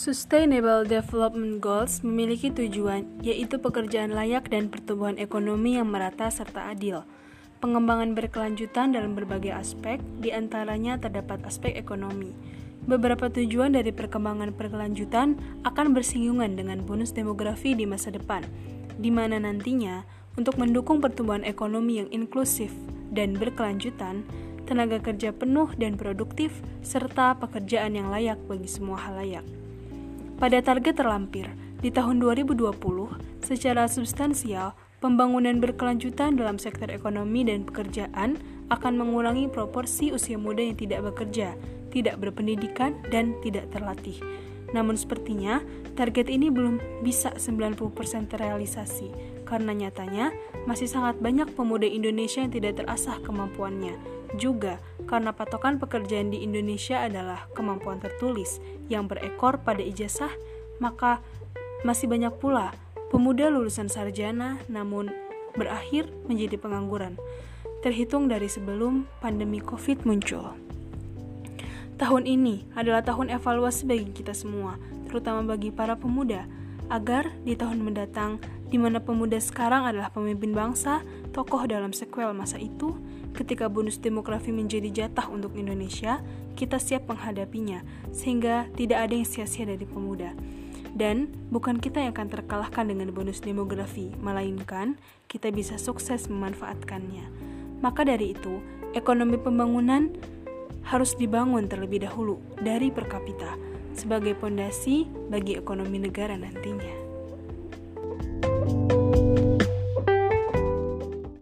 Sustainable Development Goals memiliki tujuan, yaitu pekerjaan layak dan pertumbuhan ekonomi yang merata serta adil. Pengembangan berkelanjutan dalam berbagai aspek, di antaranya terdapat aspek ekonomi. Beberapa tujuan dari perkembangan berkelanjutan akan bersinggungan dengan bonus demografi di masa depan, di mana nantinya untuk mendukung pertumbuhan ekonomi yang inklusif dan berkelanjutan, tenaga kerja penuh dan produktif, serta pekerjaan yang layak bagi semua halayak. Pada target terlampir, di tahun 2020, secara substansial, pembangunan berkelanjutan dalam sektor ekonomi dan pekerjaan akan mengurangi proporsi usia muda yang tidak bekerja, tidak berpendidikan, dan tidak terlatih. Namun sepertinya, target ini belum bisa 90% terrealisasi, karena nyatanya masih sangat banyak pemuda Indonesia yang tidak terasah kemampuannya, juga karena patokan pekerjaan di Indonesia adalah kemampuan tertulis yang berekor pada ijazah, maka masih banyak pula pemuda lulusan sarjana namun berakhir menjadi pengangguran, terhitung dari sebelum pandemi COVID muncul. Tahun ini adalah tahun evaluasi bagi kita semua, terutama bagi para pemuda, agar di tahun mendatang, di mana pemuda sekarang adalah pemimpin bangsa, tokoh dalam sequel masa itu, ketika bonus demografi menjadi jatah untuk Indonesia, kita siap menghadapinya, sehingga tidak ada yang sia-sia dari pemuda. Dan bukan kita yang akan terkalahkan dengan bonus demografi, melainkan kita bisa sukses memanfaatkannya. Maka dari itu, ekonomi pembangunan harus dibangun terlebih dahulu dari per kapita sebagai pondasi bagi ekonomi negara nantinya.